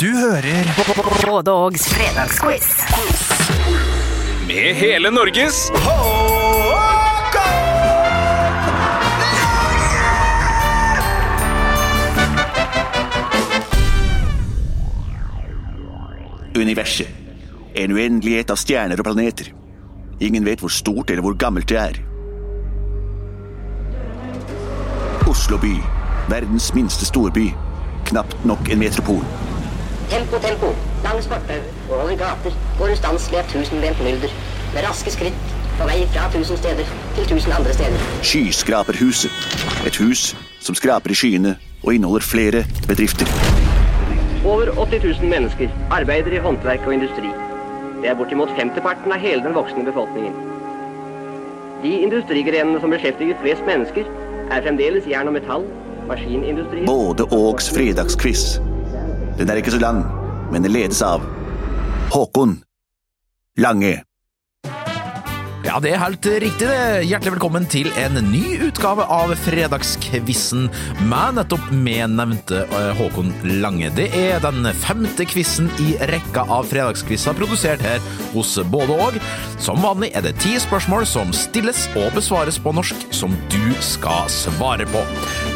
Du hører Både Ågs fredagsquiz. Med hele Norges Universet. En uendelighet av stjerner og planeter. Ingen vet hvor stort eller hvor gammelt det er. Oslo by. Verdens minste storby. Knapt nok en metropol. Tempo, tempo. Langs fortau og over gater går ustanselig et tusenbent mylder. Med raske skritt på vei fra tusen steder til tusen andre steder. Skyskraperhuset. Et hus som skraper i skyene og inneholder flere bedrifter. Over 80 000 mennesker arbeider i håndverk og industri. Det er bortimot femteparten av hele den voksne befolkningen. De industrigrenene som beskjeftiger flest mennesker, er fremdeles jern og metall, maskinindustri Både Ågs fredagsquiz. Den er ikke så lang, men den ledes av Håkon Lange. Ja, det er helt riktig det. Hjertelig velkommen til en ny utgave av Fredagskvissen med nettopp mednevnte eh, Håkon Lange. Det er den femte quizen i rekka av fredagskvisser produsert her hos både og. Som vanlig er det ti spørsmål som stilles og besvares på norsk, som du skal svare på.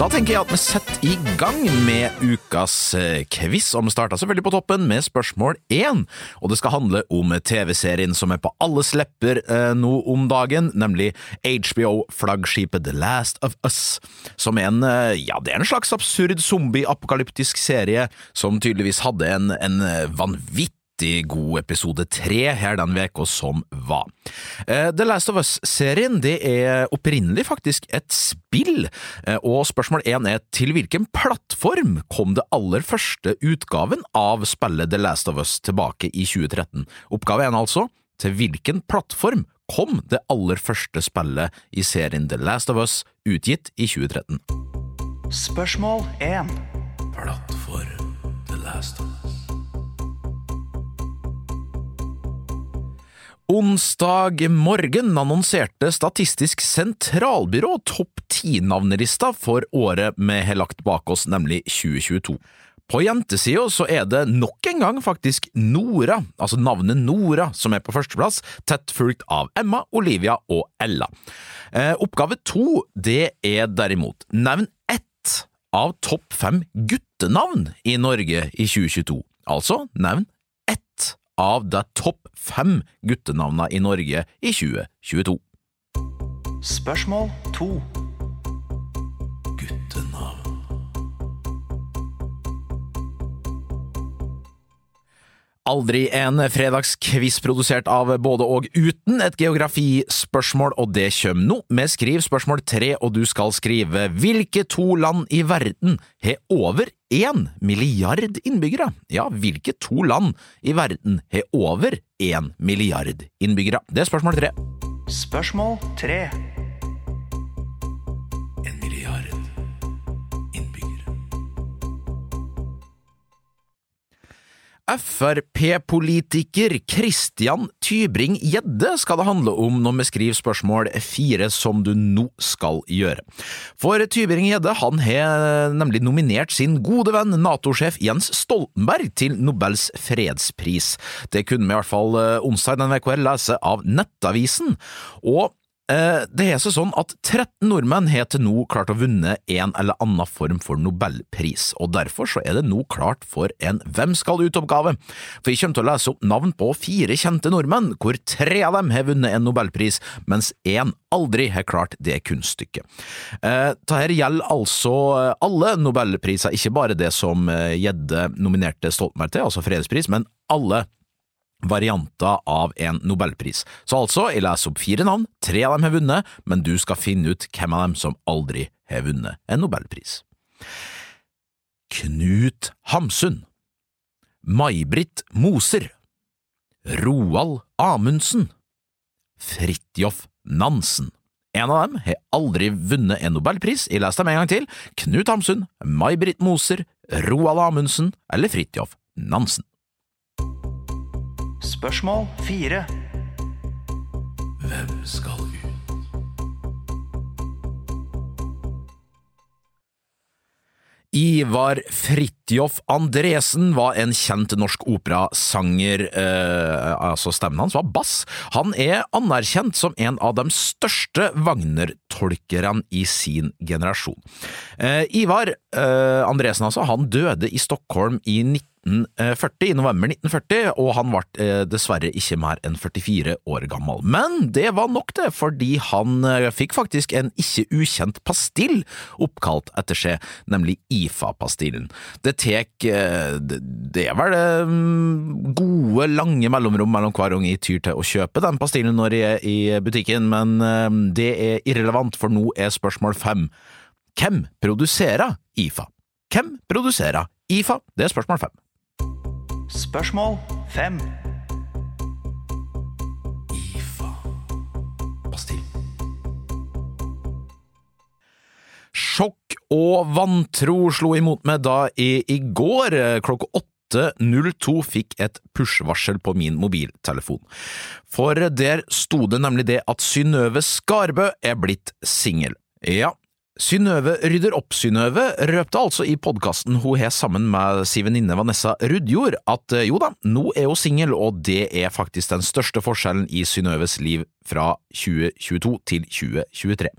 Da tenker jeg at vi setter i gang med ukas eh, quiz, og vi starter selvfølgelig på toppen med spørsmål én. Og det skal handle om TV-serien som er på alles lepper eh, nå om dagen, nemlig HBO-flaggskipet The Last of Us, som er en, eh, ja, det er en slags absurd zombie-apokalyptisk serie som tydeligvis hadde en, en vanvittig god episode tre her den veka som var. Eh, The Last of Us-serien det er opprinnelig faktisk et spill, eh, og spørsmål én er til hvilken plattform kom det aller første utgaven av spillet The Last of Us tilbake i 2013? Oppgave én altså, til hvilken plattform kom det aller første spillet i serien The Last of Us utgitt i 2013? Spørsmål 1. Plattform The Last of Us. Onsdag morgen annonserte Statistisk sentralbyrå topp ti-navnelista for året vi har lagt bak oss, nemlig 2022. På jentesida så er det nok en gang faktisk Nora, altså navnet Nora, som er på førsteplass, tett fulgt av Emma, Olivia og Ella. Eh, oppgave to, det er derimot nevn ett av topp fem guttenavn i Norge i 2022. Altså nevn av de topp fem guttenavna i Norge i 2022. Spørsmål 2. Aldri en fredagskviss produsert av både og uten et geografispørsmål, og det kommer nå. Vi skriver spørsmål tre, og du skal skrive hvilke to land i verden har over én milliard innbyggere? Ja, hvilke to land i verden har over én milliard innbyggere? Det er spørsmål tre. Spørsmål 3. Frp-politiker Christian Tybring-Gjedde skal det handle om når vi skriver spørsmål fire, som du nå skal gjøre. For Tybring-Gjedde han har nemlig nominert sin gode venn Nato-sjef Jens Stoltenberg til Nobels fredspris. Det kunne vi i hvert fall eh, onsdag denne uka lese av Nettavisen. Og Det er seg sånn at 13 nordmenn har til nå klart å vunne en eller annen form for nobelpris, og derfor så er det nå klart for en Hvem skal ut-oppgave. For Vi kommer til å lese opp navn på fire kjente nordmenn, hvor tre av dem har vunnet en nobelpris, mens én aldri har klart det kunststykket. Eh, Dette gjelder altså alle nobelpriser, ikke bare det som eh, Gjedde nominerte Stoltenberg til, altså fredspris, men alle varianter av en nobelpris. Så altså, jeg leser opp fire navn, tre av dem har vunnet, men du skal finne ut hvem av dem som aldri har vunnet en nobelpris. Knut Hamsun May-Britt Moser Roald Amundsen Fridtjof Nansen En av dem har aldri vunnet en nobelpris, jeg leser dem en gang til, Knut Hamsun, May-Britt Moser, Roald Amundsen eller Fridtjof Nansen. Spørsmål 4. Hvem skal ut? Ivar Fridtjof Andresen var en kjent norsk operasanger, eh, altså stemmen hans var bass. Han er anerkjent som en av de største Wagner-tolkerne i sin generasjon. Eh, Ivar eh, Andresen altså, han døde i Stockholm i 1940, i november 1940, og han ble eh, dessverre ikke mer enn 44 år gammel. Men det var nok det, fordi han eh, fikk faktisk en ikke ukjent pastill oppkalt etter seg, nemlig IFA-pastillen. Det tek eh, det er vel eh, gode, lange mellomrom mellom hver gang jeg tyr til å kjøpe den pastillen når jeg er i butikken, men det er irrelevant, for nå er spørsmål fem. Hvem produserer IFA? Hvem produserer IFA? Det er spørsmål fem. Spørsmål 5. IFA Pastill. Sjokk og vantro slo imot meg da jeg i går klokka åtte 8.02 fikk et push-varsel på min mobiltelefon. For der sto det nemlig det at Synnøve Skarbø er blitt singel. Ja, Synnøve rydder opp Synnøve røpte altså i podkasten hun har sammen med si venninne Vanessa Rudjord at eh, jo da, nå er hun singel, og det er faktisk den største forskjellen i Synnøves liv fra 2022 til 2023.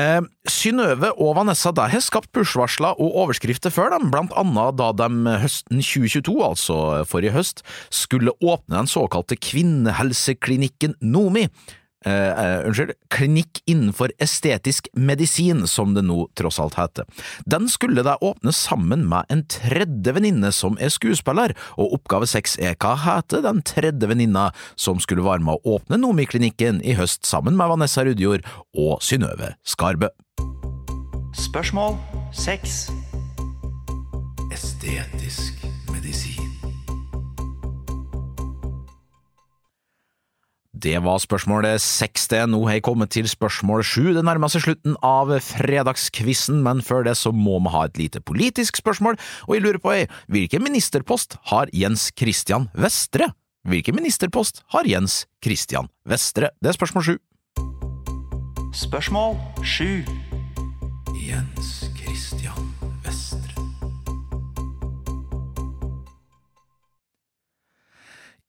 Eh, Synnøve og Vanessa der har skapt push-varsler og overskrifter før dem, blant annet da de høsten 2022, altså forrige høst, skulle åpne den såkalte kvinnehelseklinikken Nomi. Eh, eh, unnskyld, klinikk innenfor estetisk medisin, som det nå tross alt heter. Den skulle da åpne sammen med en tredje venninne som er skuespiller, og oppgave seks er hva heter den tredje venninna som skulle være med å åpne Nomi-klinikken i høst sammen med Vanessa Rudjord og Synnøve Skarbø. Spørsmål 6. Estetisk Det var spørsmålet seks, det. Nå har jeg kommet til spørsmål sju. Det nærmer seg slutten av fredagskvissen, men før det så må vi ha et lite politisk spørsmål, og jeg lurer på ei, hvilken ministerpost har Jens Christian Vestre? Hvilken ministerpost har Jens Christian Vestre? Det er spørsmål sju. Spørsmål 7. Jens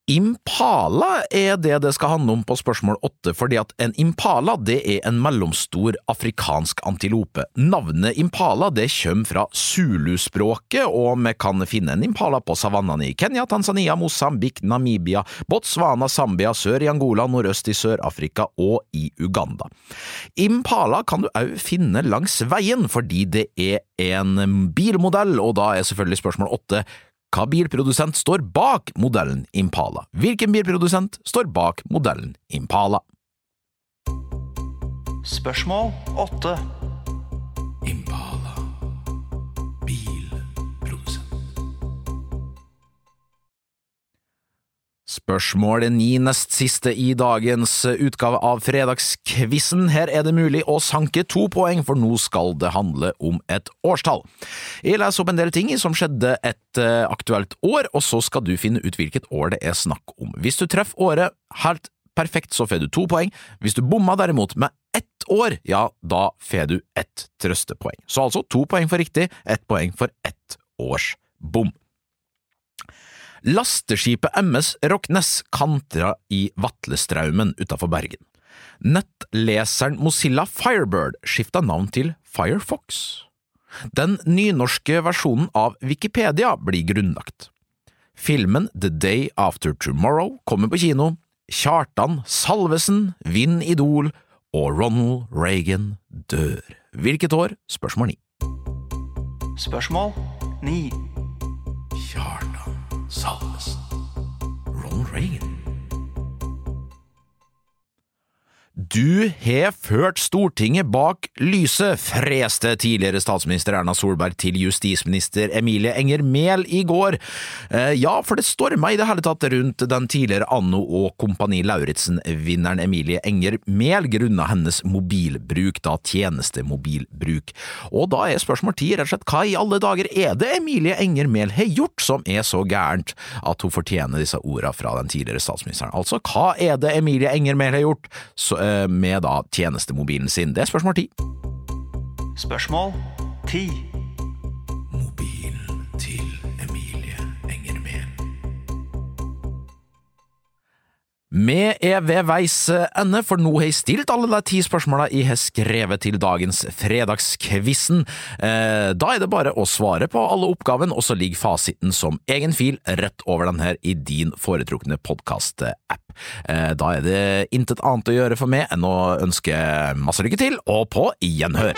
Impala er det det skal handle om på spørsmål åtte, fordi at en impala det er en mellomstor afrikansk antilope. Navnet impala det kommer fra zuluspråket, og vi kan finne en impala på savannene i Kenya, Tanzania, Mosambik, Namibia, Botswana, Zambia, sør i Angola, nordøst i Sør-Afrika og i Uganda. Impala kan du òg finne langs veien, fordi det er en bilmodell, og da er selvfølgelig spørsmål åtte hva bilprodusent står bak modellen Impala? Hvilken bilprodusent står bak modellen Impala? Spørsmål 8. Spørsmål ni nest siste i dagens utgave av Fredagskvissen. Her er det mulig å sanke to poeng, for nå skal det handle om et årstall. Jeg leser opp en del ting som skjedde et eh, aktuelt år, og så skal du finne ut hvilket år det er snakk om. Hvis du treffer året helt perfekt, så får du to poeng. Hvis du bomma derimot med ett år, ja, da får du ett trøstepoeng. Så altså to poeng for riktig, ett poeng for ett års bom. Lasteskipet MS Rocknes kantra i Vatlestraumen utenfor Bergen. Nettleseren Mozilla Firebird skifta navn til Firefox. Den nynorske versjonen av Wikipedia blir grunnlagt. Filmen The Day After Tomorrow kommer på kino. Kjartan Salvesen vinner Idol, og Ronald Reagan dør. Hvilket år? Spørsmål 9. Spørsmål 9. Kjartan Salvesen. Ronald Reagan. Du har ført Stortinget bak lyset, freste tidligere statsminister Erna Solberg til justisminister Emilie Enger Mehl i går. Eh, ja, for det storma i det hele tatt rundt den tidligere Anno og Kompani Lauritzen-vinneren Emilie Enger Mehl grunna hennes mobilbruk, da tjenestemobilbruk. Og da er spørsmål ti rett og slett hva i alle dager er det Emilie Enger Mehl har gjort som er så gærent at hun fortjener disse orda fra den tidligere statsministeren? Altså, hva er det Emilie Enger Mehl har gjort? Så, eh, med da tjenestemobilen sin? Det er spørsmål ti. Spørsmål 10. Vi er ved veis ende, for nå har jeg stilt alle de ti spørsmåla jeg har skrevet til dagens Fredagskvissen. Eh, da er det bare å svare på alle oppgaven, og så ligger fasiten som egen fil rett over den her i din foretrukne podkast-app. Eh, da er det intet annet å gjøre for meg enn å ønske masse lykke til, og på gjenhør!